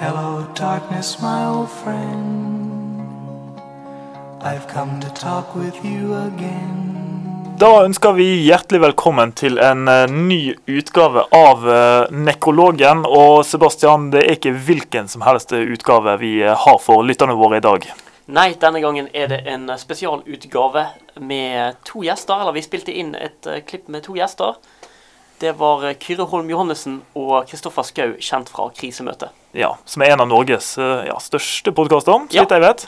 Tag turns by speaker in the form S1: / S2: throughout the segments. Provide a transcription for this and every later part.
S1: Hello, darkness, my old friend. I've come to talk with you again.
S2: Da ønsker vi hjertelig velkommen til en eh, ny utgave av eh, Nekrologen. Og Sebastian, det er ikke hvilken som helst utgave vi eh, har for lytterne våre i dag.
S3: Nei, denne gangen er det en spesialutgave med to gjester. Eller vi spilte inn et eh, klipp med to gjester. Det var eh, Kyrre Holm Johannessen og Kristoffer Skau, kjent fra Krisemøtet.
S2: Ja, Som er en av Norges eh, ja, største podkaster, så vidt jeg vet.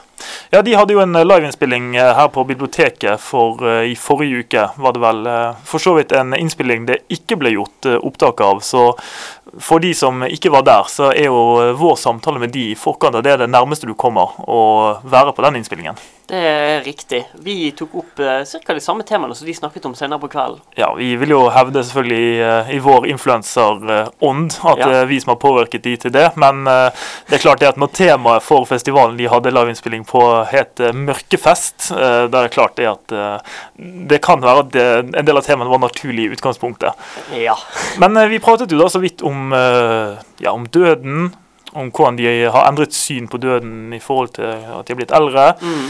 S2: Ja, De hadde jo en eh, liveinnspilling eh, her på biblioteket for, i forrige uke. Var det vel for så vidt en innspilling det ikke ble gjort opptak av. Så for de som ikke var der, så er jo eh, vår samtale med de i forkant av det er det nærmeste du kommer å være på den innspillingen.
S3: Det er riktig. Vi tok opp uh, ca. de samme temaene som de snakket om senere på kvelden.
S2: Ja, vi vil jo hevde selvfølgelig eh, i vår influenserånd at
S3: Ja.
S2: er vi som har påvirket de til det. Men eh, det er klart det at når temaet for festivalen de hadde liveinnspilling på, het eh, Mørkefest, eh, da er det klart det at eh, det kan være at det, en del av temaene var naturlig i utgangspunktet.
S3: Ja.
S2: Men eh, vi pratet jo da så vidt om, eh, ja, om døden. Om hvordan de har endret syn på døden i forhold til at de har blitt eldre.
S3: Mm.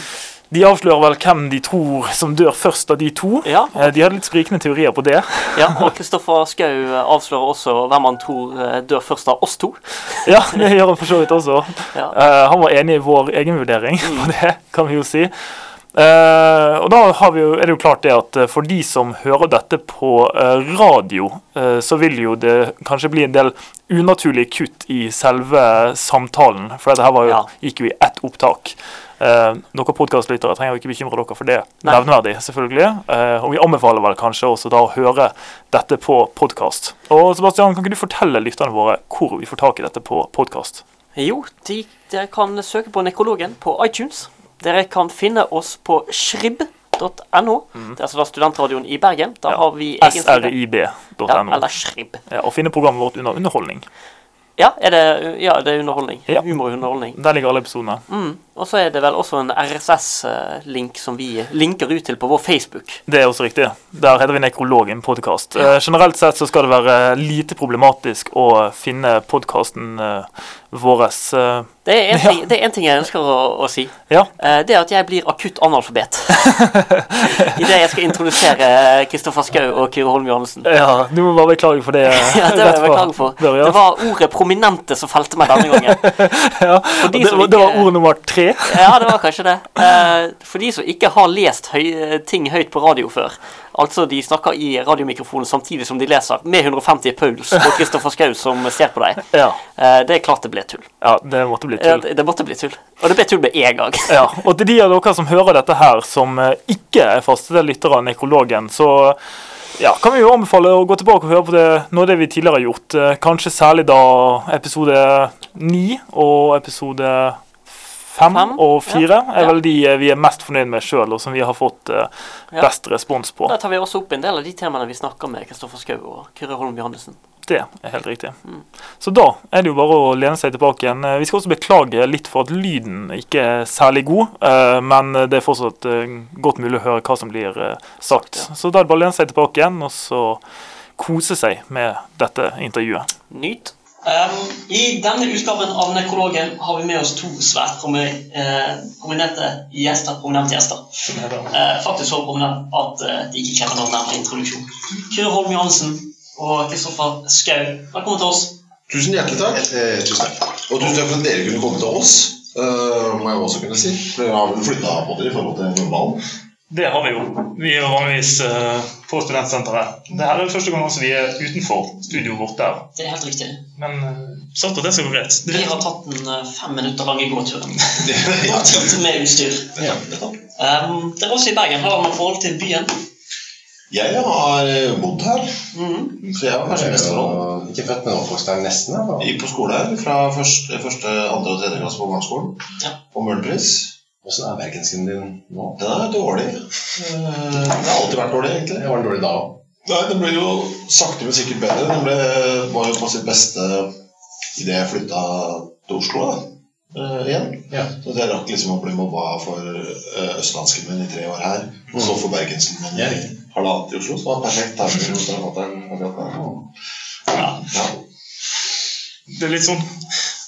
S2: De avslører vel hvem de tror som dør først av de to.
S3: Ja.
S2: Eh, De hadde litt sprikende teorier på det.
S3: ja. Og Kristoffer Skau eh, avslører også hvem han tror dør først av oss to.
S2: Ja, det gjør han for så vidt også.
S3: Ja.
S2: Han var enig i vår egenvurdering på det, kan vi jo si. Eh, og da har vi jo, er det jo klart det at eh, for de som hører dette på eh, radio, eh, så vil jo det kanskje bli en del unaturlige kutt i selve samtalen. For dette her var jo,
S3: Ja.
S2: gikk jo i ett opptak. Uh, dere podkastlyttere trenger jo ikke bekymre dere for det.
S3: Nei.
S2: Nevneverdig, selvfølgelig. Eh, og vi anbefaler vel kanskje også da å høre dette på podkast. Og Sebastian, kan ikke du fortelle lytterne våre hvor vi får tak i dette på podkast?
S3: Jo, de, dere kan søke på Nekrologen på iTunes. Dere kan finne oss på shrib.no. Det er altså da studentradioen i Bergen. Da
S2: Ja.
S3: har vi
S2: srib.no.
S3: Ja, eller Shrib.
S2: Ja, og finne programmet vårt under underholdning.
S3: Ja, er det, ja, det er underholdning.
S2: Ja.
S3: Humorunderholdning.
S2: Der ligger alle episodene.
S3: Mm. Og så er det vel også en RSS-link som vi linker ut til på vår Facebook.
S2: Det er også riktig. Der heter vi Nekrologen podkast. Eh, generelt sett så skal det være lite problematisk å finne podkasten eh, vår. Eh,
S3: Det er en ting, det er en ting jeg ønsker å, å si.
S2: ja.
S3: Eh, det er at jeg blir akutt analfabet. Idet jeg skal introdusere Kristoffer Schou og Kyrre Holm Johannessen.
S2: ja, du må bare beklage for det.
S3: Ja, det var jeg beklager for.
S2: Børja.
S3: Det var ordet 'prominente' som felte meg denne gangen.
S2: ja.
S3: De
S2: det,
S3: ikke,
S2: var- det var ord nummer tre.
S3: Ja, det var kanskje det. Eh, for de som ikke har lest høy, ting høyt på radio før, altså de snakker i radiomikrofonen samtidig som de leser, med 150 puls og Kristoffer Schou som ser på deg,
S2: Ja.
S3: eh, det er klart det ble tull.
S2: ja, det måtte bli tull.
S3: det, det måtte bli tull. Og det ble tull med en gang.
S2: Ja, og til de av dere som hører dette her, som eh, ikke er faste lyttere av Nekrologen, så ja, kan vi jo anbefale å gå tilbake og høre på det, noe av det vi tidligere har gjort. Eh, Kanskje særlig da episode 9 og episode 5
S3: Fem,
S2: og 4 er vel de eh, vi er mest fornøyd med sjøl, og som vi har fått
S3: Ja.
S2: best respons på.
S3: Da tar vi også opp en del av de temaene vi snakker med Kristoffer Schou og Kyrre Holm Johannessen.
S2: Det er helt riktig.
S3: Mm.
S2: Så da er det jo bare å lene seg tilbake igjen. Eh, Vi skal også beklage litt for at lyden ikke er særlig god, uh, men det er fortsatt uh, godt mulig å høre hva som blir sagt.
S3: Ja.
S2: Så da er det bare å lene seg tilbake igjen og så kose seg med dette intervjuet.
S3: Nyt. I denne utgaven av Nekrologen har vi med oss to svært eh, prominente gjester. Prominente gjester. Uh, faktisk så prominente at uh, de ikke krever noen nærmere introduksjon. Kyrre Holm Johansen og Kristoffer Skau, velkommen til oss.
S4: Tusen hjertelig takk.
S5: Eh, tusen takk.
S4: Og tusen takk for at dere kunne komme til oss. Uh, må jeg også kunne si. For Dere har vel flytta på dere i forhold til normalen.
S2: Det har vi jo. Vi er jo vanligvis eh, på studentsenteret. Det er er første gang vi er utenfor studioet vårt der.
S3: Det er helt riktig.
S2: Men satt og det skal gå greit.
S3: Vi har tatt den eh, fem minutter lange gåturen. Bortsett med utstyr.
S4: ja.
S3: Um, dere er også i Bergen. Har man forhold til byen?
S4: jeg har eh, bodd her,
S3: Mm.
S4: så jeg var kanskje mest
S5: forhold. Ikke født, men oppvokst her nesten. Jeg
S4: Gikk på skole her fra første, første andre og tredje klasse på barneskolen.
S3: Ja.
S4: På Møhlenpris.
S5: Hvordan er bergensken din nå?
S4: Den er dårlig. Eh, Den har alltid vært dårlig, egentlig.
S5: Det var den dårlig da òg.
S4: Nei, Den ble jo sakte, men sikkert bedre. Den ble, var jo på sitt beste idet jeg flytta til Oslo da, Uh, igjen.
S5: Ja.
S4: Så jeg rakk liksom å bli mobba for uh, østlandsken min i tre år her. Og så for bergensken min
S5: Ja,
S4: i
S5: riktig.
S4: halvannet i Oslo. Så det var perfekt. timing måten akkurat der.
S2: Ja.
S4: Ja.
S2: Det er litt sånn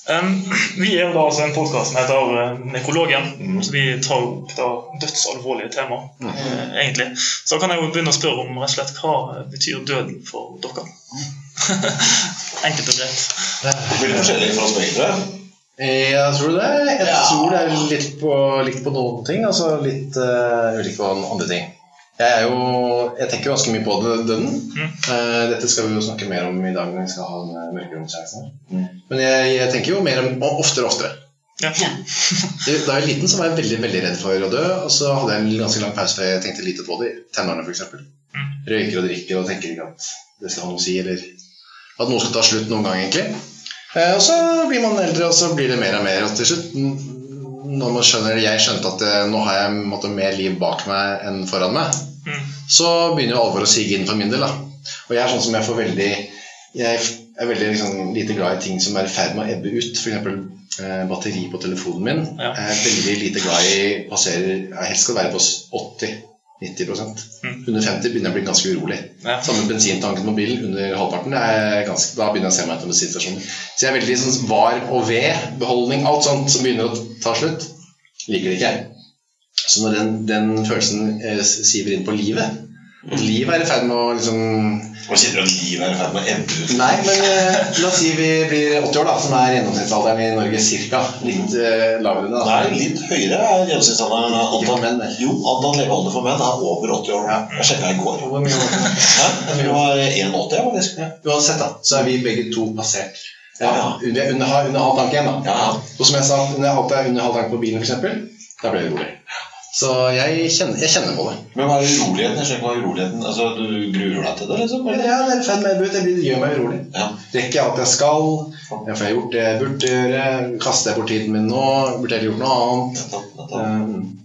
S2: Um, vi er jo da altså en podkast som heter eh, Nekrologen.
S4: Mm.
S2: Så vi tar opp da dødsalvorlige tema, eh, egentlig. Så da kan jeg jo begynne å spørre om rett og slett hva betyr døden for dere? Enkelt og greit.
S4: det forskjellig fra oss begge, jeg.
S5: Jeg tror det. Jeg
S3: Ja.
S5: tror det er litt på, litt på noen ting, altså litt uh, ulikt på andre ting. Jeg, er jo, jeg tenker ganske mye på døden.
S2: Mm.
S5: Uh, dette skal vi jo snakke mer om i dag når vi skal ha den mørkeromsseansen.
S4: Mm.
S5: Men jeg, jeg tenker jo mer om oftere og oftere.
S2: Ja.
S5: Da jeg var liten, så var jeg veldig veldig redd for å dø. Og så hadde jeg en ganske lang pause før jeg tenkte lite på det. i Tenårene, f.eks.
S2: Mm.
S5: Røyker og drikker og tenker ikke at det skal ha noe å si, eller at noe skal ta slutt noen gang, egentlig. Eh, og så blir man eldre, og så blir det mer og mer. Og til slutt, når man skjønner Jeg skjønte at eh, nå har jeg måtte, mer liv bak meg enn foran meg,
S2: Mm.
S5: så begynner jo alvoret å sige inn for min del. da. Og jeg er sånn som jeg får veldig Jeg er veldig liksom, lite glad i ting som er i ferd med å ebbe ut. F.eks. Eh, batteri på telefonen min.
S2: Ja.
S5: Jeg er veldig lite glad i passerer jeg Helst skal det være på 80-90
S2: Mm.
S5: Under 50 begynner jeg å bli ganske urolig.
S2: Ja.
S5: Samme bensintanken på mobilen under halvparten. ganske, da begynner jeg å se meg etter bensinstasjonen. Så jeg er veldig sånn var og ved, beholdning, alt sånt som begynner å ta slutt, liker det ikke. Så når den, den følelsen eh, siver inn på livet At livet er i ferd med å liksom
S4: Hva sier du at livet er i ferd med å ebbe ut?
S5: Nei, men eh, la oss si vi blir 80 år, da, som er gjennomsnittsalderen i Norge ca. Litt eh, lavere da.
S4: Nei, litt høyere er gjennomsnittsalderen. Antall
S5: menn.
S4: Jo, antall levealder for menn er over 80 år.
S5: Ja.
S4: Jeg sjekka i går.
S5: Hvor mye var det?
S4: Hæ? Var 81, faktisk.
S5: Ja, Uansett, da, så er vi begge to passert.
S4: Ja, ja.
S5: Under, under, under halv tank igjen, da.
S4: Ja.
S5: Og som jeg sa, når jeg er under halv tank på bilen, f.eks., da ble det rolig. Så jeg kjenner, jeg kjenner på det.
S4: Men hva er uroligheten? Jeg skjønner ikke uroligheten Altså, Du gruer deg til det, liksom? Eller?
S5: ja, det er fem med det gjør meg urolig.
S4: Ja.
S5: Rekker jeg alt jeg skal? Jeg får jeg gjort det jeg burde gjøre? Kaster jeg bort tiden min nå? Burde jeg gjort noe annet?
S4: Nettopp, nettopp.
S5: Um,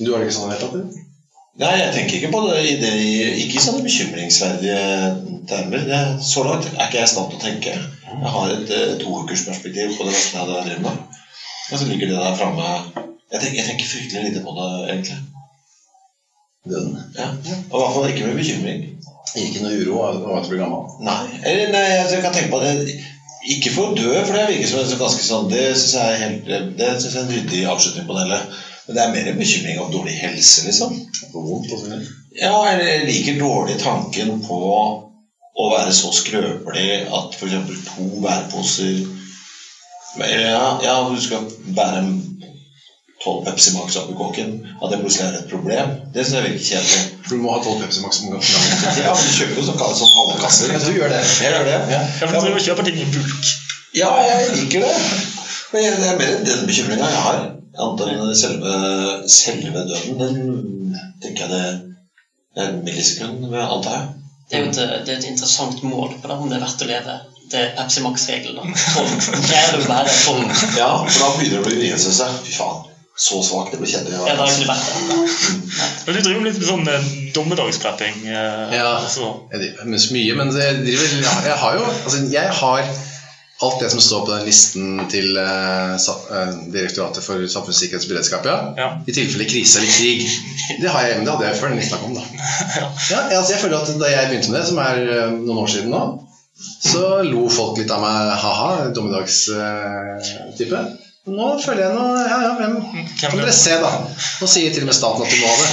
S5: du har det ikke sånn i det hele tatt?
S4: Nei, jeg tenker ikke på det i, det, ikke i sånne bekymringsverdige termer. Det, så langt er ikke jeg i stand til å tenke. Jeg har et eh, toukersperspektiv på det verste jeg driver med. Og så ligger det der framme jeg, tenker- jeg tenker fryktelig lite på det, egentlig.
S5: Døden.
S4: Ja. Og i hvert fall ikke med bekymring.
S5: Ikke noe uro av av at du blir gammel.
S4: Nei, eller nei, jeg kan tenke på det Ikke for å dø, for det virker som en ganske sånn Det syns jeg er helt Det synes jeg er en ryddig avslutning på det hele. Men det er mer en bekymring av dårlig helse, liksom.
S5: Vondt og sånn.
S4: Ja, jeg liker dårlig tanken på å være så skrøpelig at f.eks. to bæreposer ja, ja, du skal bære tolv Pepsi Max oppi kåken. At det plutselig er et problem. Det syns jeg virker kjedelig.
S5: For du må ha 12 Pepsi Max om gangen.
S4: Ja, men Du kjøper jo sånn sånn halve kasser.
S5: Ja, du gjør det.
S4: Jeg gjør det.
S5: Ja.
S2: Ja, for du driver og kjøper ting i bulk.
S4: Ja, jeg liker det. Men jeg- det er mer den bekymringa jeg har. Antar selve, selve døden. Den tenker jeg det er en millisekund, antar jeg.
S3: Det er jo et, det er et interessant mål på det, om det er verdt å leve. Det er Pepsi Max-regelen. Tolv. Greier du å bære tolv?
S4: Ja, for da begynner det å bli begrenset seg. Fy faen, så svak det blir kjedelig.
S3: Ja, ikke.
S2: Men du driver med litt med sånn eh, eh,
S5: Ja.
S2: altså.
S5: Jeg driver med så mye, men jeg driver ja, Jeg har jo Altså, jeg har alt det som står på den listen til eh, sa, eh, Direktoratet for samfunnssikkerhet og beredskap, ja.
S2: Ja.
S5: I tilfelle krise eller krig. Det har jeg hjemme. Det hadde jeg før den lista kom, da. Ja, altså jeg føler at Da jeg begynte med det, som er uh, noen år siden nå, så lo folk litt av meg. Ha-ha, dommedagstype. Nå føler jeg nå Ja, ja, hvem kan dere se, da? Nå sier til og med staten at du må ha det.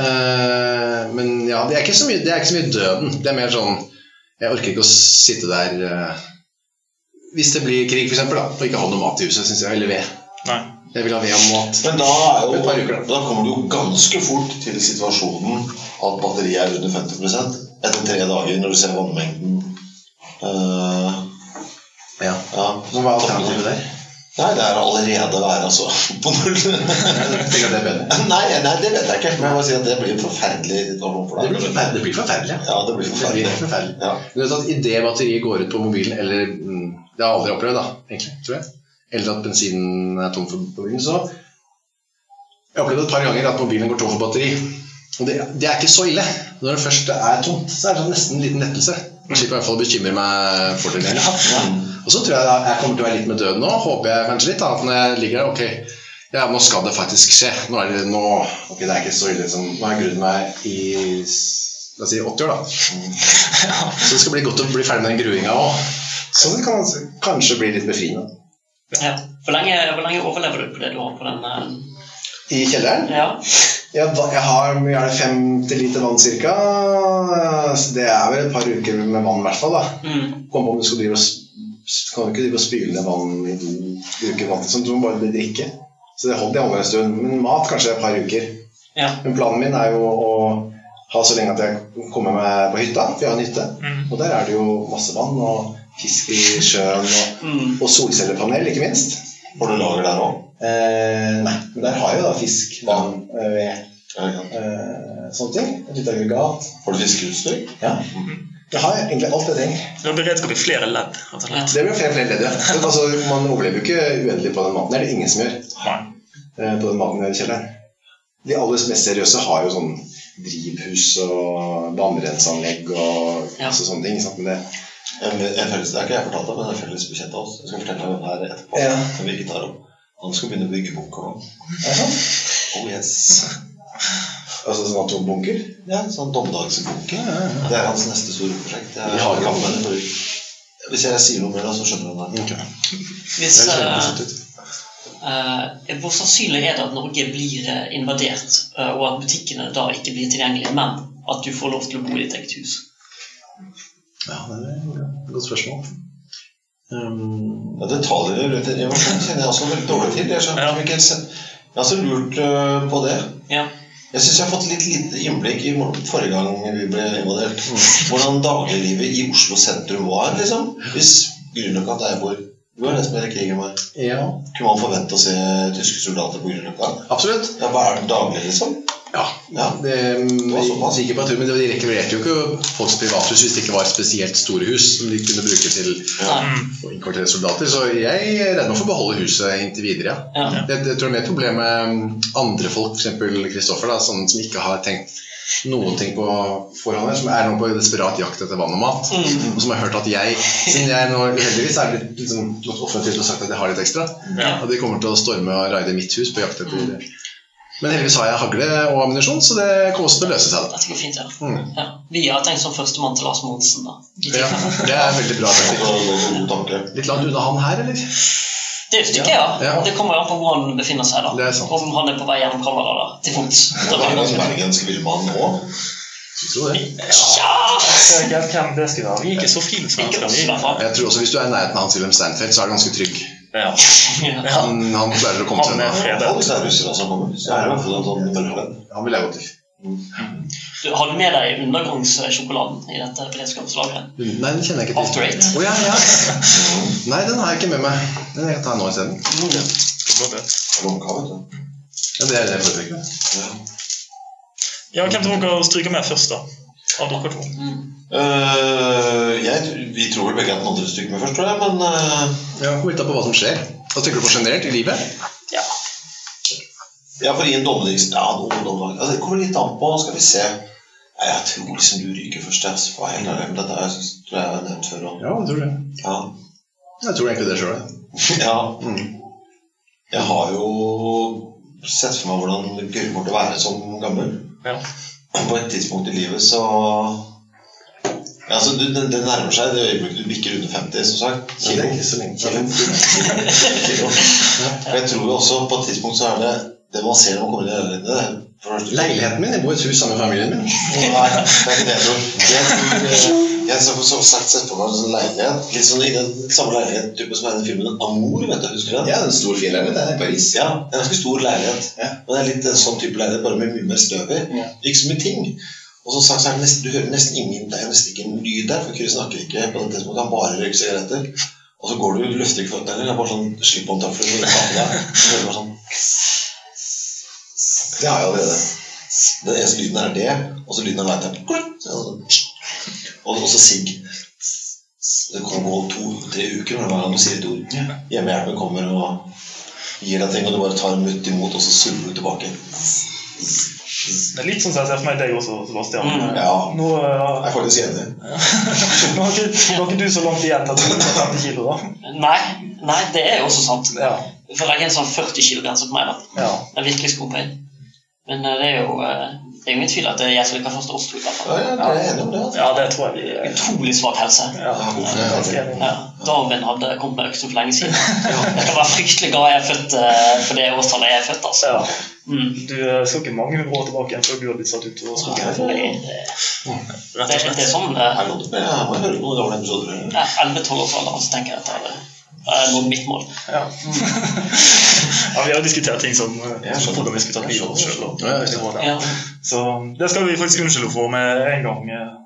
S5: Uh, men ja, det er, ikke så mye, det er ikke så mye døden. Det er mer sånn Jeg orker ikke å sitte der uh, Hvis det blir krig, for eksempel, og ikke ha noe mat i huset, synes jeg, eller ved.
S2: Nei.
S5: Jeg vil ha ved og mat.
S4: Men da, er jo,
S5: par uker, da.
S4: da kommer du jo ganske fort til situasjonen at batteriet er under 50% etter tre dager, når du ser vannmengden. Uh,
S5: Ja.
S4: ja.
S5: Så hva er alternativet der?
S4: Nei, det er allerede å være altså, på null.
S5: Det
S4: nei, nei, det vet jeg ikke. Men jeg må si at det blir forferdelig for
S5: Det blir forferdelig. Det blir forferdelig. ja.
S4: Det blir
S5: Det blir
S4: forferdelig.
S5: forferdelig.
S4: Ja.
S5: Men vet at Idet batteriet går ut på mobilen, eller mm, Det har jeg aldri opplevd, da, egentlig, tror jeg. Eller at bensinen er tom for mobilen, så Jeg har opplevd et par ganger at mobilen går tom for batteri. Og det, det er ikke så ille. Når det først er tomt, så er det sånn nesten en liten lettelse. Slipper i hvert fall å bekymre meg for det Ja. Og så tror jeg da, jeg kommer til å være litt med døden nå. Håper jeg kanskje litt. da, At når jeg ligger der Ok, ja, nå skal det faktisk skje. Nå er det nå Ok, det er ikke så ille som Nå har jeg grudd meg i La oss si 80 år, da. Så det skal bli godt å bli ferdig med den gruinga òg. Så det kan kanskje bli litt befriende.
S3: Ja. Hvor, lenge, hvor lenge overlever du på det du har på den eh,
S5: I kjelleren
S3: Ja.
S5: Jeg, Jeg har gjerne fem til det 50 liter vann ca. Det er vel et par uker med vann, i hvert fall.
S3: Mm.
S5: Kom på om du skal drive og kan du ikke drive og spyle ned vann i to uker, vann sånt, du må bare drikke. Så det holder, jeg over en stund. Men mat kanskje et par uker.
S3: Ja.
S5: Men planen min er jo å ha så lenge at jeg kommer meg på hytta, for jeg har en hytte.
S2: Mm.
S5: Og der er det jo masse vann og fisk i sjøen og,
S3: Mm.
S5: og solcellepanel, ikke minst.
S4: Får du lager der òg?
S5: Eh, nei, men der har jeg jo da fisk, vann, eh, ved, eh, sånne ting. Et lite aggregat.
S4: Får du fiskeutstyr?
S5: Ja. Jeg har egentlig alt jeg trenger.
S2: Du har beredskap i flere ledd.
S5: Det blir flere flere ledd, ja. Men Altså, man overlever jo ikke uendelig på den maten. Det er det ingen som gjør.
S2: Nei.
S5: eh, På den maten i kjelleren. De aller mest seriøse har jo sånn drivhus og vannrenseanlegg og
S3: Ja.
S5: altså, sånne ting. Sant? Men det,
S4: jeg, jeg, felles, det er ikke jeg fortalt deg, men en felles bekjent av oss. Jeg skal fortelle deg om her etterpå.
S5: Ja.
S4: Som vi ikke tar opp. Han skal begynne å bygge bunker nå. Oh yes.
S5: Altså sånn atombunker?
S4: Ja, sånn dommedagsbunker.
S5: Ja, ja, ja.
S4: Det er hans neste store prosjekt. Jeg, kan med det Hvis jeg sier noe mer, da, så skjønner han det.
S3: Hvis, eh,
S5: positivt ut.
S3: eh, hvor sannsynlig er det at Norge blir eh, invadert, uh, og at butikkene da ikke blir tilgjengelige, men at du får lov til å bo i ditt eget hus?
S5: Ja, det er et godt spørsmål. Um,
S4: Ja, detaljer rundt det kjenner jeg også veldig dårlig til. Jeg,
S2: Ja.
S4: ikke helt jeg har også lurt uh, på det.
S3: Ja.
S4: Jeg syns jeg har fått litt lite innblikk i forrige gang vi ble invadert. Hvordan dagliglivet i Oslo sentrum var, liksom. Hvis Grünerløkka, der hvor du har lest mer i krigen var.
S5: ja,
S4: Kunne man forvente å se tyske soldater på Grünerløkka?
S5: absolutt.
S4: Ja, hva er det daglig, liksom?
S5: Ja,
S4: Ja.
S5: det,
S4: var såpass.
S5: sikker på tur, men de rekvirerte jo ikke folks privathus hvis det ikke var spesielt store hus som de kunne bruke til
S3: Nei.
S5: å innkvartere soldater. Så jeg er redd for å beholde huset inntil videre. ja.
S3: Ja.
S5: Det, det tror jeg er et problem med andre folk, f.eks. Kristoffer, som ikke har tenkt noen ting på forhånd, her, som er nå på desperat jakt etter vann og mat.
S3: Mm.
S5: Og som har hørt at jeg, siden jeg nå heldigvis er litt liksom, offentlig og sagt at jeg har litt ekstra,
S3: Ja.
S5: og de kommer til å storme og raide mitt hus på jakt etter Men heldigvis har jeg hagle og ammunisjon, så det kommer også til å løse seg.
S3: Dette går fint, ja.
S5: Mm.
S3: ja. Vi har tenkt som førstemann til Lars Monsen, da.
S5: Ja, det er veldig bra.
S4: Var.
S5: Litt langt unna han her, eller?
S3: Det er jo stykket, ja.
S5: Ja.
S3: Det kommer an på hvor han befinner seg. da. Om han er på vei gjennom Canada da, til fots.
S4: Det er en bergensk villmann nå.
S5: Jeg tror det.
S3: Ja!
S2: Jeg ikke hvem det skulle være. Vi er ikke så
S3: Ikke hvert fall.
S5: Jeg tror også Hvis du er i nærheten av Hans Wilhelm Steinfeld, så er du ganske trygg.
S2: Ja.
S3: Ja.
S5: Han, han klarer å komme seg
S2: Han er
S5: unna.
S4: Folk er russere som kommer. Så er det i hvert fall en sånn.
S5: Han vil jeg gå til.
S3: Du har du med deg undergangssjokoladen i dette beredskapslageret?
S5: Nei, den kjenner jeg ikke
S3: After
S5: til.
S3: Eight?
S5: Oh, ja, ja. Nei, den har jeg ikke med meg. Den kan jeg ta nå isteden.
S4: Vet du.
S5: Ja, det er det jeg foretrekker.
S4: Ja.
S2: Ja, hvem tror dere stryker med først, da? Av dere to?
S3: Mm.
S4: Øh, jeg, vi tror vel begge at den andre stryker med først, tror jeg, men uh...
S5: Ja, litt an på hva som skjer. Hva tenker du på generelt i livet?
S3: Ja.
S4: Ja, for i en dommerings... Ja, noen dommer... Altså, det kommer litt an på, skal vi se. Ja, jeg tror liksom du ryker først, jeg. Altså, for helt ærlig. Men dette er, tror jeg jeg har nevnt før. Og,
S5: Ja, jeg tror det.
S4: ja.
S5: Jeg tror egentlig det sjøl.
S4: ja.
S5: Mm.
S4: Jeg har jo sett for meg hvordan det kommer til å være som gammel.
S2: Ja.
S4: På et tidspunkt i livet så ja, altså, du, det, det nærmer seg det øyeblikket du bikker under 50, som sagt.
S5: Ja, er ikke så lenge.
S4: Kilo. Og jeg tror jo også på et tidspunkt så er det det man ser når man kommer inn i leiligheten
S5: Leiligheten min, jeg bor i et hus sammen med familien min.
S4: Nei, det er ikke det jeg tror. Jeg tror eh, jeg så, så sagt sett på meg en sånn leilighet Litt sånn i den samme leilighet type som er i den filmen Amour. vet du, Husker du den?
S5: Ja, en stor fin leilighet. Er i Paris.
S4: Ja, en ganske stor leilighet.
S5: Ja.
S4: Men det er litt sånn type leilighet, bare med mye mer støv i.
S5: Ja.
S4: Ikke så mye ting. Og som sagt, så er det nesten, du hører nesten ingen, det er nesten ikke en lyd der, for Kyrre snakker ikke på det tidspunktet. Han bare røyker sigaretter. Og så går du, du løfter ikke føttene heller. Er bare sånn slipp-on-tøfler. Du hører bare sånn Det har jeg allerede. Den eneste lyden er det, og så lyden av lighteren. Og, og så sigg. Det kan gå to-tre uker hver gang du sier et ord. Hjemmehjelpen kommer og gir deg ting, og du bare tar en mutt imot, og så surrer du tilbake.
S2: Det er litt sånn som jeg ser for meg deg også, Sebastian.
S3: Mm.
S4: Ja,
S2: Nå,
S4: jeg
S2: eh,
S4: er faktisk enig.
S2: nå, har ikke, har ikke du så langt igjen til at du er 50 kilo, da.
S3: Nei, nei, det er jo også sant.
S2: Ja.
S3: For jeg er en sånn 40 kilo-grense på meg. da.
S2: ja.
S3: Jeg virkelig en. Men eh, det er jo eh, Det er ingen tvil at det er jeg som liker først oss to. i hvert
S4: Ja, ja, det er det? Altså.
S2: Ja, det tror jeg vi
S3: Utrolig svak helse.
S2: ja, ja.
S3: Ja, Darwin hadde kommet med øksen for lenge siden. Jeg skal være fryktelig glad jeg er født for det årstallet jeg er født. altså.
S2: Ja.
S3: Mm.
S2: Du skal ikke mange hundre år tilbake igjen før du har blitt satt ut og skogen.
S3: Det,
S2: for-
S3: det, det er sånn Det. 11-12-årsalderen så tenker jeg at jeg har nådd mitt mål.
S2: Ja. ja, vi har diskutert ting som hvordan vi skulle tatt livet av oss.
S5: Ja, ja,
S3: Ja.
S2: Så det skal vi faktisk unnskylde for med en gang. eh,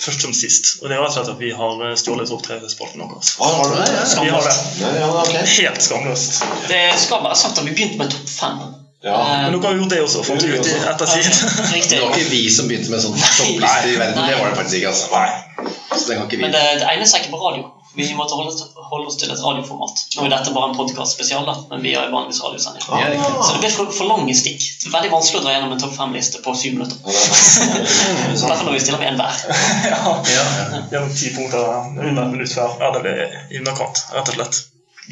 S2: Først som sist. Og det er rett og slett at vi har eh, stjålet topp tre-spalten vår.
S4: Ah, har du det?
S5: Ja,
S2: Vi har det.
S4: Ja, ja.
S2: Helt skamløst.
S3: Det skal være sagt at vi begynte med topp fem.
S4: Ja.
S2: Men dere har gjort det også, fått ut i ettertid.
S5: Det var ikke vi som begynte med sånn toppliste i verden. Det var det faktisk ikke. altså. Nei. Så det kan ikke vi.
S3: Men det, det egner seg ikke på radio. Vi måtte holde, holde oss til et radioformat. Nå er dette bare en podkast spesial, da, men vi har jo vanligvis radiosending.
S5: Ja.
S3: Så det blir for, for lange stikk. Det er veldig vanskelig å dra gjennom en topp fem-liste på syv minutter.
S4: Er-
S3: Så derfor når vi stiller med en hver.
S2: ja.
S5: Ja, ja.
S2: Gjennom ti punkter under et minutt hver. Ja, det blir i underkant, rett og slett.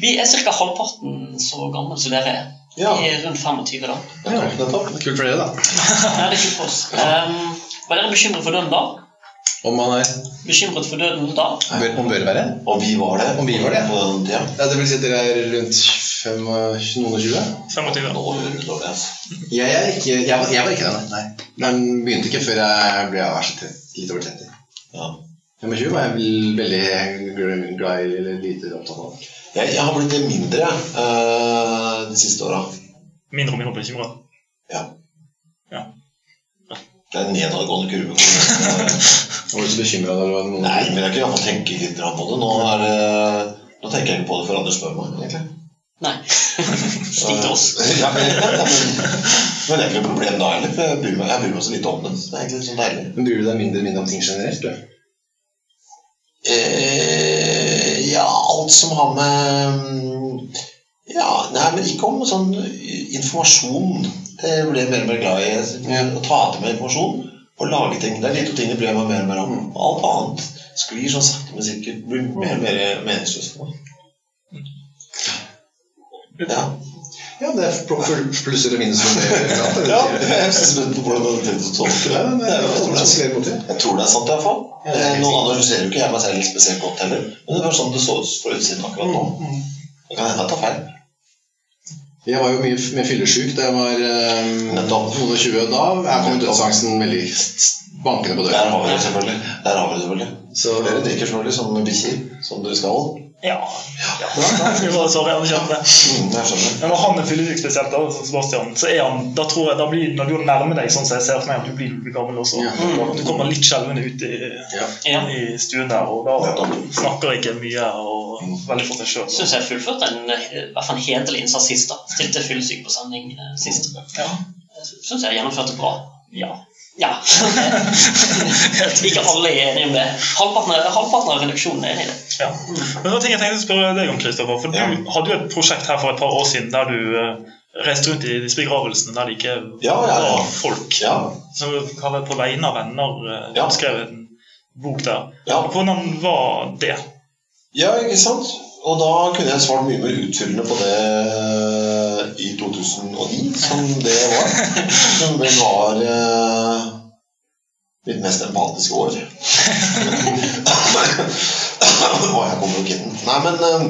S3: Vi er ca. halvparten så gamle som dere er.
S4: Ja.
S3: Er rundt 25 da.
S4: Nettopp, nettopp.
S5: Kult for dere, da.
S3: Nei, det er kult for oss. Um, var dere bekymret for døden da?
S5: Om man er
S3: Bekymret for døden da?
S5: bør, Om bør være?
S4: Om vi var det.
S5: Om vi var det?
S4: På den tida.
S5: Ja, Det vil si at dere er rundt fem, og- noen og tjue?
S2: 25.
S4: Nå du dårlig, altså.
S5: Jeg, er ikke, jeg, var, jeg var ikke det, nei. Den begynte ikke før jeg ble ja, så 30, litt over 30.
S4: Ja.
S5: 25 var jeg veldig glad i eller lite opptatt av.
S4: Jeg, jeg har blitt mindre uh, de siste åra.
S2: Mindre og mindre bekymra.
S4: Ja.
S2: Ja.
S4: Det er en nedadgående kurve.
S5: Nå var du så bekymra da det var noen
S4: Nei, men jeg kan tenke litt på det. Nå, er nå tenker jeg ikke på det før andre spør meg, egentlig.
S3: Nei. Stikk til oss.
S4: Ja, men, ja, men, men det er ikke noe problem da heller. Jeg bryr meg, jeg bryr meg så lite om det. Så det er egentlig sånn deilig.
S5: Men bryr du deg mindre og mindre om ting generelt? du?
S4: Eh, ja, alt som har med mm, Ja, nei, men ikke om sånn informasjon. Det blir jeg mer og mer glad i. Å ta til meg informasjon og lage ting. Det er de to tingene bryr jeg meg mer og mer om. Alt annet sklir sånn sakte, men sikkert. Blir mer og mer meningsløst for meg. Ja.
S5: Ja, det er pl- plusser og minuser.
S4: ja, jeg er spent på hvordan du har tenkt å tolke det. Jeg tror det er- sant, iallfall. Nå analyserer jo ikke jeg meg selv spesielt godt heller. Men det var sånn det så ut på utsiden akkurat nå. Det kan hende jeg tar feil.
S5: Jeg var jo mye mer fyllesyk da jeg var eh, og 20. Da er kom dødsangsten veldig bankende på
S4: Der
S5: døra.
S4: har vi det selvfølgelig. Der har vi det selvfølgelig.
S5: Så
S4: dere drikker selvfølgelig som bikkjer, som dere skal.
S2: Ja. ja. Var jeg det.
S4: Mm, jeg skjønner.
S2: Men når han er fyllesyk spesielt, da, Sebastian, så er han da tror jeg, da blir, Når du nærmer deg sånn som jeg ser for meg at du blir, du blir gammel også
S5: mm.
S2: Du kommer litt skjelvende ut i,
S5: ja.
S2: I stuen der, og da snakker ikke mye og veldig for seg sjøl.
S3: Syns jeg fullførte en, eh, i hvert fall en hederlig innsats sist. da. Stilte fyllesyk på sending eh, sist.
S2: Ja.
S3: Syns jeg gjennomførte bra.
S2: ja.
S3: Ja. Ikke alle er enige om det. Halvparten av reduksjonen er enig i det.
S2: Ja. Men var ting jeg tenkte å spørre deg om, Kristoffer. For
S4: Ja.
S2: du hadde jo et prosjekt her for et par år siden der du eh, reiste rundt i disse begravelsene der det ikke
S4: Ja,
S2: var folk. Du har vel på vegne av venner eh,
S4: Ja.
S2: skrevet en bok der. Hvordan var det?
S4: ja, ikke sant? Og da kunne jeg svart mye mer utfyllende på det i 2009, som det var. Som vel var eh, mitt mest empatiske år. Å, jeg kommer jo inn. Nei, men eh,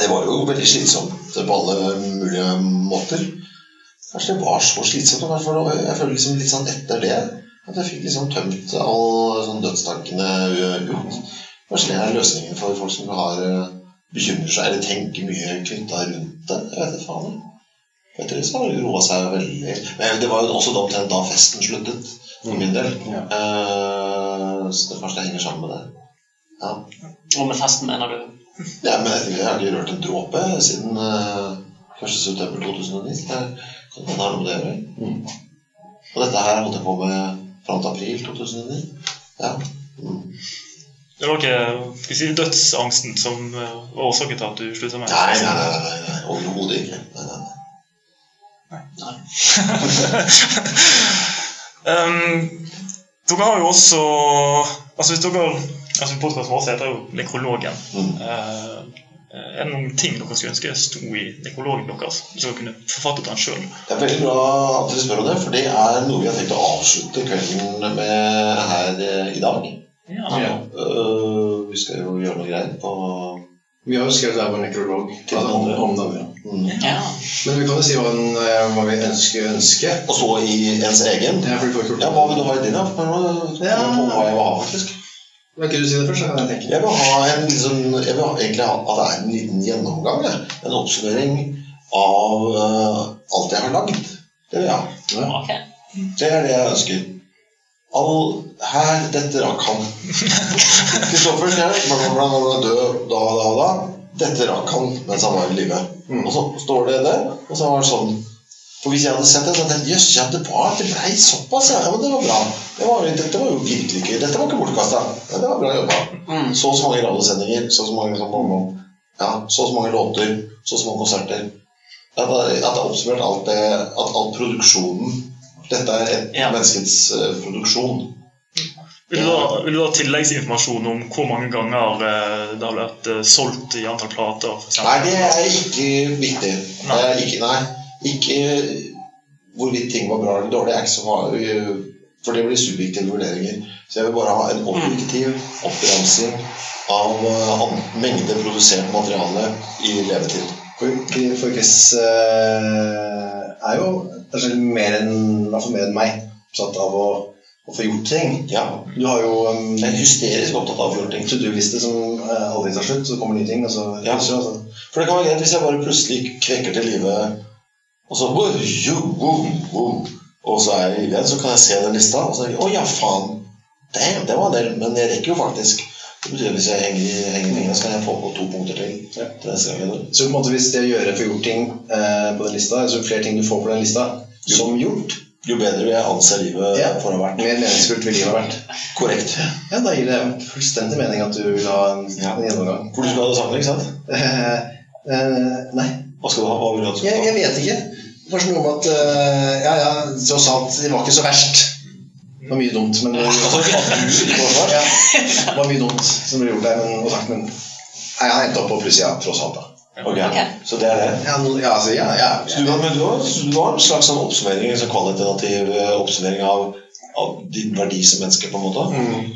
S4: det var jo veldig slitsomt på alle mulige måter. Kanskje det var så slitsomt. Jeg føler liksom litt sånn etter det at jeg fikk liksom tømt alle sånn dødstankene ut. Kanskje det er løsningen for folk som har eh, bekymrer seg eller tenker mye knytta rundt det. Jeg vet ikke faen. Etter det så har det roa seg veldig. Men det var jo også da omtrent da festen sluttet, for min del.
S5: Ja.
S4: Eh, så det kanskje det henger sammen med det. Ja.
S3: Og med festen mener du
S4: Ja, men jeg, jeg har ikke rørt en dråpe siden uh, 1.9.2009. Så det kan hende det har noe med det å gjøre.
S5: Mm.
S4: Og dette her holdt jeg på med fram til april 2009. Ja. Mm.
S2: Det var ikke skal si, dødsangsten som eh, var årsaken til at du slutta med
S4: Nei, nei, nei, nei, nei. overhodet ikke. Nei, nei, nei.
S2: Um, dere har jo også Altså hvis dere altså Podkasten vår heter jo Nekrologen.
S4: Mm.
S2: Eh, Eh, Er det noen ting dere skulle ønske sto i nekrologen deres? Så dere kunne forfattet den sjøl?
S4: Det er veldig bra at dere spør om det, for det er noe vi har tenkt å avslutte kvelden med her eh, i dag.
S2: Ja.
S5: Ja.
S4: Uh, vi skal jo gjøre noe greier på
S5: Vi har jo skrevet der vår nekrolog
S4: Til den andre.
S5: om den andre.
S4: mm.
S3: Ja.
S5: Men vi kan jo si hva, den, hva vi ønsker ønske.
S4: Og så i ens egen.
S5: Ja, for vi får ikke
S4: Ja. Hva vil du ha i din, da?
S5: Ja.
S4: hva jeg vil ha, faktisk?
S5: Vil ikke du si det først, så kan jeg tenke.
S4: Jeg vil ha en liksom, jeg vil ha, egentlig ha at det er en liten gjennomgang. Jeg. En oppsummering av uh, alt jeg har lagd. Det vil jeg ha.
S3: Ok.
S4: Det er det jeg ønsker. All her Dette rakk han. Kristoffer skrev bla, bla, død da og da og da. Dette rakk han mens han var i live.
S5: Mm.
S4: Og så står det der, og så var det sånn For hvis jeg hadde sett det, så hadde jeg tenkt jøss, ja, det var det blei såpass, ja. ja. Men det var bra. Det var, dette var jo virkelig gøy. Dette var ikke bortkasta. Ja, det var bra jobba.
S3: Mm.
S4: Så og så mange radiosendinger, så og så mange sånn, ja, så og så mange låter, så og så mange konserter. At det, er oppsummert alt det At all produksjonen Dette er et
S3: Ja.
S4: menneskets uh, produksjon.
S2: Vil du, ha, vil du ha tilleggsinformasjon om hvor mange ganger eh, det har vært eh, solgt i antall plater?
S4: Nei, det er ikke viktig. Det er ikke, nei, ikke hvorvidt ting var bra eller dårlig, er ikke så farlig. For det blir subjektive vurderinger. Så jeg vil bare ha en objektiv oppramsing av eh, mengde produsert materiale i levetid.
S5: For, for Chris eh, er jo kanskje mer enn, hvert mer enn meg opptatt av å, å få gjort ting.
S4: Ja,
S5: Du har jo um,
S4: jeg er hysterisk opptatt av å få gjort ting.
S5: to do-liste som uh, aldri tar slutt, så kommer nye ting. Og så,
S4: Ja.
S5: så, altså.
S4: For det kan være greit hvis jeg bare plutselig kvekker til live, og så jo, Og så er jeg i den, så kan jeg se den lista, og så er jeg å ja, faen. Damn, det var en del, men jeg rekker jo faktisk. Det betyr at hvis jeg henger i henger så kan jeg få på to punkter til.
S5: Ja.
S4: til neste gang
S5: så på en måte hvis det å gjøre får gjort ting eh, på den lista, altså flere ting du får på den lista som gjort,
S4: Jo bedre vil jeg anser livet
S5: Ja.
S4: for å ha vært.
S5: mer meningsfullt vil livet ha vært.
S4: Korrekt.
S5: Ja, da gir det fullstendig mening at du vil ha en,
S4: Ja.
S5: en gjennomgang.
S4: Hvor du skal ha det sammen, ikke sant?
S5: Eh, eh, nei,
S4: Hva skal du ha? Hva vil du ha?
S5: jeg, jeg vet ikke. Sånn noe om at eh, Ja, ja, tross alt, det var ikke så verst. Det var mye dumt, men Det var mye dumt som ble gjort der, men, og sagt, men nei, jeg har endt opp på plussida, tross alt. da.
S4: Okay.
S3: okay.
S4: så det er det.
S5: Ja, no, ja, altså, ja, ja,
S4: Så du men du har, du har en slags sånn oppsummering, en sånn kvalitativ eh, oppsummering av, av din verdi som menneske, på en måte?
S5: Mm,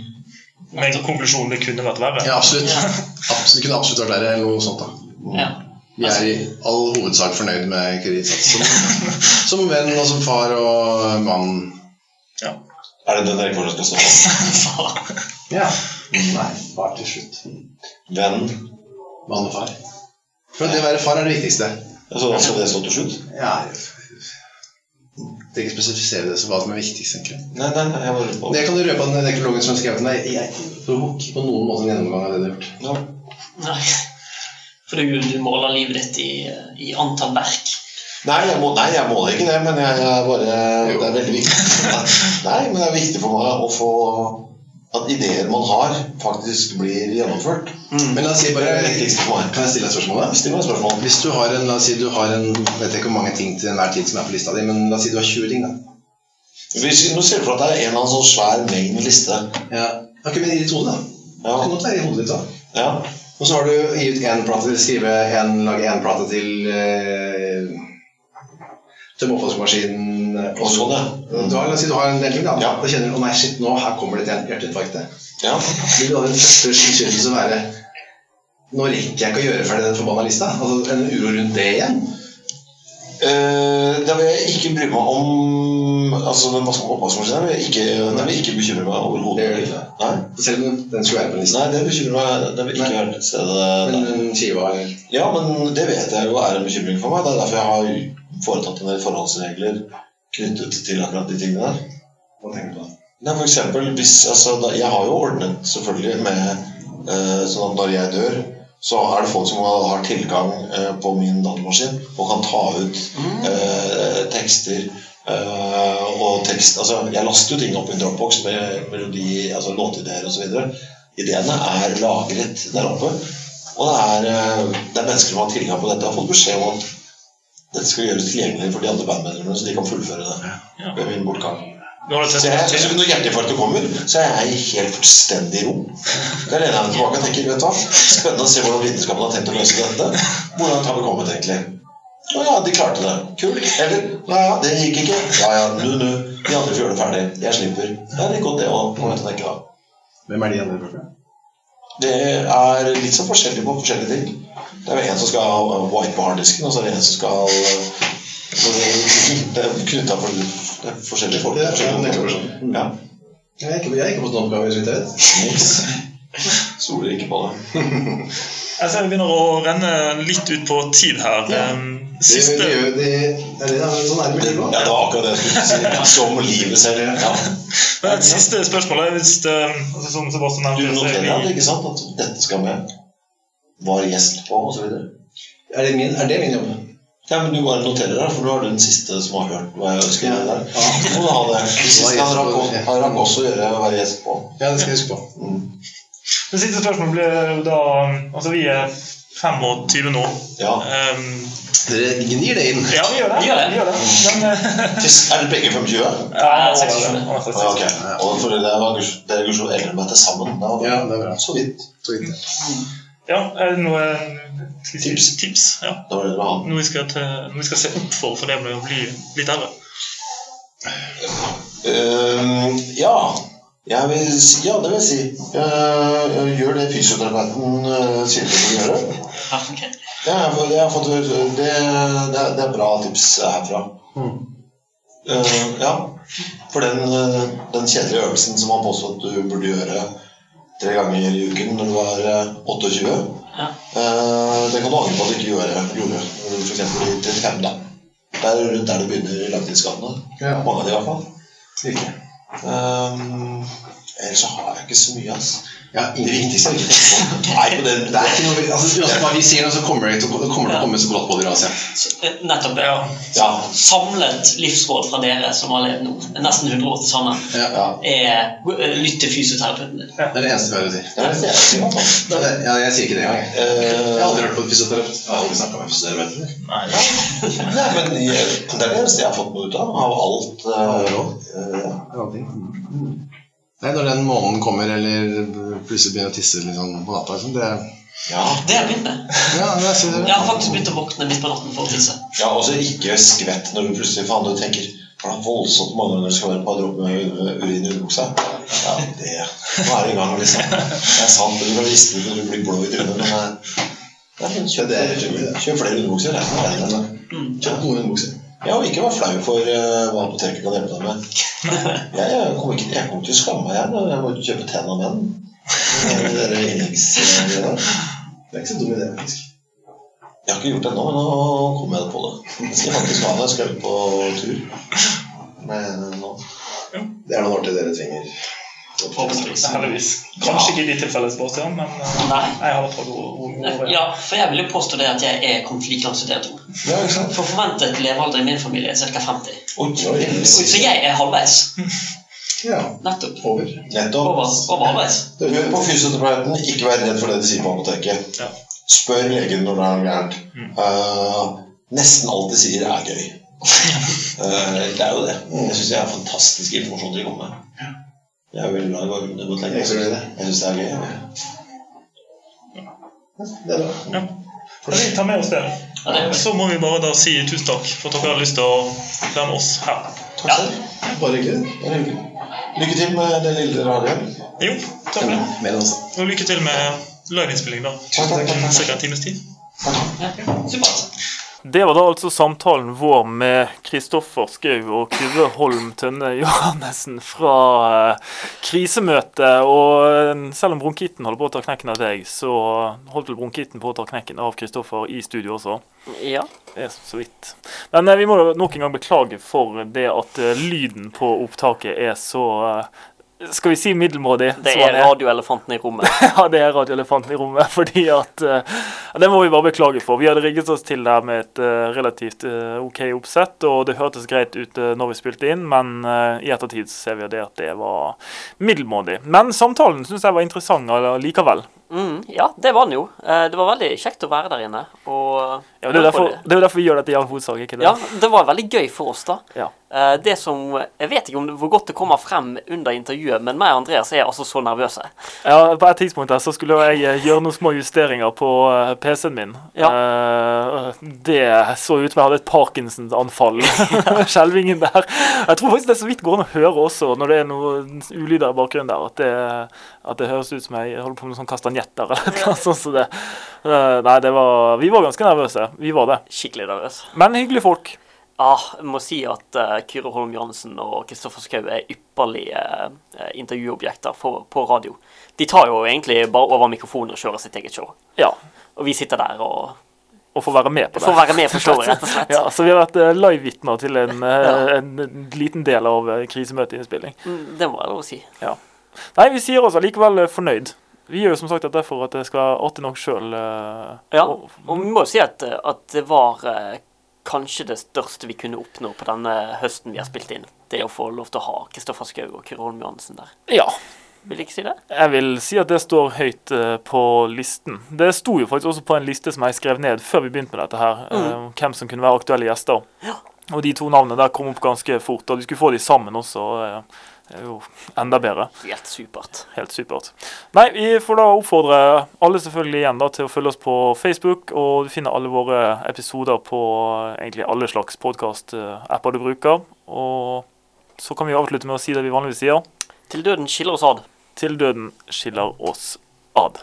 S2: Men konklusjonen det kunne vært verre.
S5: ja, absolutt.
S3: Ja.
S5: absolutt Det kunne absolutt vært verre eller noe sånt. da.
S3: Ja.
S5: Vi er i all hovedsak fornøyd med Kirin som, som venn og som far og mann.
S4: Er det den rekorden skal stå på?
S5: Ja. Nei, far til slutt.
S4: Venn?
S5: Mann og far. For det å være far er det viktigste.
S4: Så da skal det stå til slutt?
S5: Ja, er ikke spesifisere det som hva som er viktigst. egentlig.
S4: Nei, nei, nei, jeg bare på
S5: Det kan du røpe av den nekrologen som har skrevet den. Jeg, tok ikke på noen måte en gjennomgang av det du har gjort.
S4: Ja.
S3: Nei. For du, du måler livet ditt i, i antall verk.
S4: Nei, jeg må, nei, jeg måler ikke det, men jeg, jeg bare Det er veldig viktig. Nei, men det er viktig for meg å få at ideer man har, faktisk blir gjennomført.
S5: Men la oss si bare
S4: det.
S5: Kan jeg stille deg spørsmål? da?
S4: Still meg et spørsmål.
S5: Hvis du har en, la oss si du har en vet ikke hvor mange ting til enhver tid som er på lista di, men la oss si du har 20 ting, da.
S4: Hvis, nå ser du for deg at det er en eller annen sånn svær main liste.
S5: Ja. Ok, men i ditt hode, da. Det
S4: Ja,
S5: kan godt være i hodet ditt, da.
S4: ja.
S5: Og så har du gitt én plate til skrive en, lage én plate til eh, oppvaskmaskinen. eh,
S4: Og sånn, ja.
S5: Du har, la oss si du har en del ting, da.
S4: Ja.
S5: Da kjenner du å nei, shit, nå her kommer det et hjerteinfarkt.
S4: ja.
S5: Vil du ha den første skyldfølelse være Nå rekker jeg ikke å gjøre ferdig den forbanna lista? Altså En uro rundt det igjen?
S4: Uh, da vil jeg ikke bry meg om Altså den norske oppvaskmaskinen vil ikke, den vil ikke bekymre meg overhodet. Nei,
S5: Selv om den skulle være på listen?
S4: nei, det bekymrer meg Den vil ikke
S5: Nei.
S4: være til stede der.
S5: Men skiva eller
S4: Ja, men det vet jeg jo er en bekymring for meg. Det er derfor jeg har foretatt en del forholdsregler knyttet til akkurat de tingene der.
S5: Hva tenker du da?
S4: Nei, for eksempel, hvis, altså, da, Jeg har jo ordnet selvfølgelig med eh, sånn at når jeg dør, så er det folk som har tilgang eh, på min datamaskin og kan ta ut eh, tekster eh, og tekst Altså, jeg laster jo ting opp i en Dropbox med melodi, altså låtideer osv. Ideene er lagret der oppe. Og det er, eh, det er mennesker som har tilgang på dette, har fått beskjed om at dette skal gjøres tilgjengelig for de andre bandmedlemmene, så de kan fullføre det
S2: Ja.
S4: ved min bortgang. Så jeg, jeg, når hjerteinfarktet kommer, så er jeg helt fullstendig i ro. Da lener jeg meg tilbake og tenker vet du hva, spennende å se hvordan vitenskapen har tenkt å løse dette. Hvordan har vi kommet, egentlig? Å ja, de klarte det. Kult. Eller ja, ja, det gikk ikke. Ja ja, nu, nu. De andre får gjøre det ferdig. Jeg slipper. Det gikk godt, det òg. Må jeg tenke da.
S5: Hvem er de andre folka?
S4: Det er litt så forskjellig på forskjellige ting. Det er jo en som skal ha white på harddisken, og så er det en som skal Det er knytta for det er forskjellige folk.
S5: Det er forskjellige.
S4: Ja.
S5: Jeg har ikke, på sånn oppgave, så vidt jeg vet.
S4: Soler ikke på det.
S2: Jeg ser vi begynner å renne litt ut på tid her.
S4: Ja.
S2: Siste
S5: Det,
S2: Siste
S5: det, gjør- det, er det, sånn er det med livet
S4: Ja, det var akkurat det jeg skulle si. Som livet selv. Ja.
S2: Men et siste spørsmål er hvis det, altså, Som Sebastian
S4: Du
S2: nevnte er
S4: noterer deg ikke sant, at dette skal med. Var gjest på, osv.
S5: Er det min, er det min jobb?
S4: Ja, men du bare noterer det, for nå er du den siste som har hørt hva jeg ønsker der. Så må ha det. De siste han rakk, også- å gjøre å være gjest på.
S5: Ja, det skal jeg huske på.
S4: Mm.
S2: Det siste spørsmålet blir da Altså, vi er 25 nå.
S4: Ja.
S2: Um,
S5: Dere gnir det inn.
S2: ja, vi gjør det.
S3: Vi gjør det.
S2: Vi gjør det. Men eh,
S4: Er dere begge 25?
S2: ja,
S3: Nei,
S2: over
S3: 26.
S2: det. Over
S4: Ja,
S2: 26.
S4: ok. Og for dere var dere er eldre enn meg til sammen. Da,
S5: Ja, det er bra.
S4: Så vidt.
S5: Så vidt.
S2: Ja, er det noe si,
S4: Tips.
S2: tips? Ja.
S4: Da var det bra.
S2: Noe vi skal, til, noe vi skal se opp for for det med å bli litt eldre?
S4: Um, ja. Jeg vil, si- ja, det vil si. Jeg, jeg gjør det fysioterapeuten uh, sier du må gjøre.
S3: Ja.
S4: Det er, det, er, fått- det, det, er, det er bra tips herfra. Eh, ja. For den, eh, den kjedelige øvelsen som han påstod at du burde gjøre tre ganger i uken når du var eh, 28,
S3: Ja.
S4: eh, det kan du angre på at du ikke gjorde, gjorde f.eks. i 35. da. Det er rundt der det begynner langtidsskadene.
S5: Ja.
S4: Mange av de i hvert fall.
S5: Virkelig.
S4: Um, ellers så har jeg ikke så mye, ass.
S5: Ja,
S4: Det viktigste er ikke tenke på. Nei, det,
S5: Det er ikke noe, altså, uansett hva vi sier nå, så kommer det til, det kommer til å komme så brått på dere uansett.
S3: Eh, Nettopp det.
S2: Ja.
S4: Ja.
S3: Samlet livsråd fra dere som har levd nå, nesten 100 år til sammen,
S5: Ja.
S4: ja.
S3: er eh, lytt til fysioterapeuten din.
S5: Det er det eneste vi har å si.
S4: Jeg
S5: Ja, jeg sier ikke det engang. jeg. Jeg har
S4: Eh,
S5: aldri hørt på en fysioterapeut. Jeg har aldri snakka med en fysioterapeut.
S2: Nei.
S4: Nei, men det er det eneste jeg har fått noe ut av. Av alt. Uh,
S5: ja.
S4: eh,
S5: Nei, når den månen kommer, eller plutselig begynner å tisse liksom, på natta liksom, det,
S4: ja.
S3: Det har jeg begynt med.
S5: Ja, det er, det.
S3: Jeg har faktisk begynt å våkne midt på natten for å tisse.
S4: ja, og så ikke skvett når du plutselig faen du tenker for det er voldsomt mange ganger det skal være et par dråper med urin i underbuksa. Ja, det Nå er det i gang, liksom. Det er sant, du kan riste ut og du blir blå i trynet, men eh, kjøp,
S5: Det er kjøp-
S4: kjøp flere underbukser. Det er noe verre.
S3: Mm.
S5: Kjøp gode underbukser.
S4: Ja, og ikke vær flau for eh, hva apoteket kan hjelpe deg med. Jeg, jeg kommer ikke, jeg kommer ikke til å skamme meg når Jeg må ikke kjøpe. Eh, Dere innleggsgreiene.
S5: Det er ikke så dum idé, faktisk.
S4: Jeg har ikke gjort det ennå, men nå kommer jeg på det. Jeg skal faktisk ha det. Jeg skal ut på tur. Men nå
S5: Det er noen år til dere trenger.
S2: Heldigvis. Kanskje ikke i ditt tilfelle, Sebastian, men eh,
S3: Nei.
S2: jeg har gode gode.
S3: Ja, for jeg vil jo påstå det at jeg er to.
S4: Ja.
S3: For forventet levealder i min familie er ca. 50.
S4: Oi, oi,
S3: Så jeg er halvveis.
S5: Ja,
S3: Nettopp.
S5: over.
S4: Nettopp.
S3: Over, over halvveis.
S4: Hør på fysioterapeuten. Ikke vær redd for det de sier på apoteket.
S2: Ja.
S4: Spør legen når det er noe gærent.
S2: Mm.
S4: Uh, nesten alt de sier, er gøy. uh, det er jo det. Jeg syns jeg er fantastisk informasjon de kommer med. Jeg er veldig glad i Debattlegger.
S5: Jeg det.
S4: Syns det er gøy.
S5: Det er bra.
S2: Ja. Vi tar med oss det.
S3: Ja, det.
S2: Så må vi bare da si tusen takk for at dere har lyst til å være med oss her.
S4: Takk
S3: Ja.
S4: selv.
S5: Bare hyggelig.
S4: Lykke til med det lille radioen.
S2: Jo, takk for det.
S5: Det.
S2: Og lykke til med liveinnspilling, da.
S4: Takk, takk, takk,
S2: Om en times tid.
S3: Ja, supert.
S2: Det var da altså samtalen vår med Kristoffer Skau og Kyrre Holm Tønne Johannessen fra eh, krisemøtet. Og eh, selv om bronkitten holder på å ta knekken av deg, så holdt vel bronkitten på å ta knekken av Kristoffer i studio også.
S3: Ja.
S2: Det er så vidt. Men eh, vi må nok en gang beklage for det at lyden på opptaket er så skal vi si middelmådig?
S6: Det er radioelefanten i rommet.
S2: ja, det er radioelefanten i rommet. fordi at uh, Det må vi bare beklage for. Vi hadde rigget oss til der med et uh, relativt uh, OK oppsett, og det hørtes greit ut når vi spilte inn, men i ettertid ser vi at det var middelmådig. Men samtalen syns jeg var interessant likevel.
S3: Mm, ja, det var den jo. Eh, Det var veldig kjekt å være der inne. Og
S2: Ja, det, er derfor, det er jo derfor vi gjør dette i all hovedsak, ikke det?
S3: Ja, det var veldig gøy for oss, da.
S2: Ja.
S3: Eh, Det som Jeg vet ikke om det, hvor godt det kommer frem under intervjuet, men meg og Andreas er altså så nervøse.
S2: Ja, På et tidspunkt der så skulle jeg eh, gjøre noen små justeringer på eh, PC-en min. Ja. det så ut som jeg hadde et Parkinson-anfall. Skjelvingen der. Jeg tror faktisk det er så vidt går an å høre også når det er noen ulyder i bakgrunnen der, at det, at det høres ut som jeg holder på med sånn kastanjetter eller noe sånt. Så det. Eh, Nei, det var Vi var ganske nervøse. Vi var det.
S3: Skikkelig nervøse.
S2: Men hyggelige folk.
S3: Ah, jeg må si at uh, Kyrre Holm Johansen og Kristoffer Schou er ypperlige uh, intervjuobjekter for, på radio. De tar jo egentlig bare over mikrofonen og kjører sitt eget show.
S2: Ja.
S3: Og vi sitter der og
S2: Og få være med på det.
S3: får være med på showet, rett og slett.
S2: Ja, så vi har vært live-vitner til en,
S3: Ja.
S2: en, en liten del av krisemøteinnspilling.
S3: Mm, Det må jeg lov å si.
S2: Ja. Nei, vi sier oss allikevel eh, fornøyd. Vi gjør jo som sagt dette for at det skal artig nok sjøl.
S3: Ja, og vi må jo si at, at det var eh, kanskje det største vi kunne oppnå på denne høsten vi har spilt inn. Det å få lov til å ha Kristoffer Schou og Kyrre Holm Johansen der.
S2: Ja.
S3: Vil ikke si det?
S2: Jeg vil si at det står høyt eh, på listen. Det sto jo faktisk også på en liste som jeg skrev ned før vi begynte med dette her, mm. hvem som kunne være aktuelle gjester.
S3: Ja.
S2: Og de to navnene der kom opp ganske fort, og vi skulle få de sammen også. Eh, er jo enda bedre.
S3: Helt supert.
S2: Helt supert. Nei, vi får da oppfordre alle selvfølgelig igjen da til å følge oss på Facebook, og du finner alle våre episoder på eh, egentlig alle slags podkast-apper du bruker. Og så kan vi avslutte med å si det vi vanligvis sier.
S3: Til døden skiller oss ad.
S2: Til døden skiller oss ad.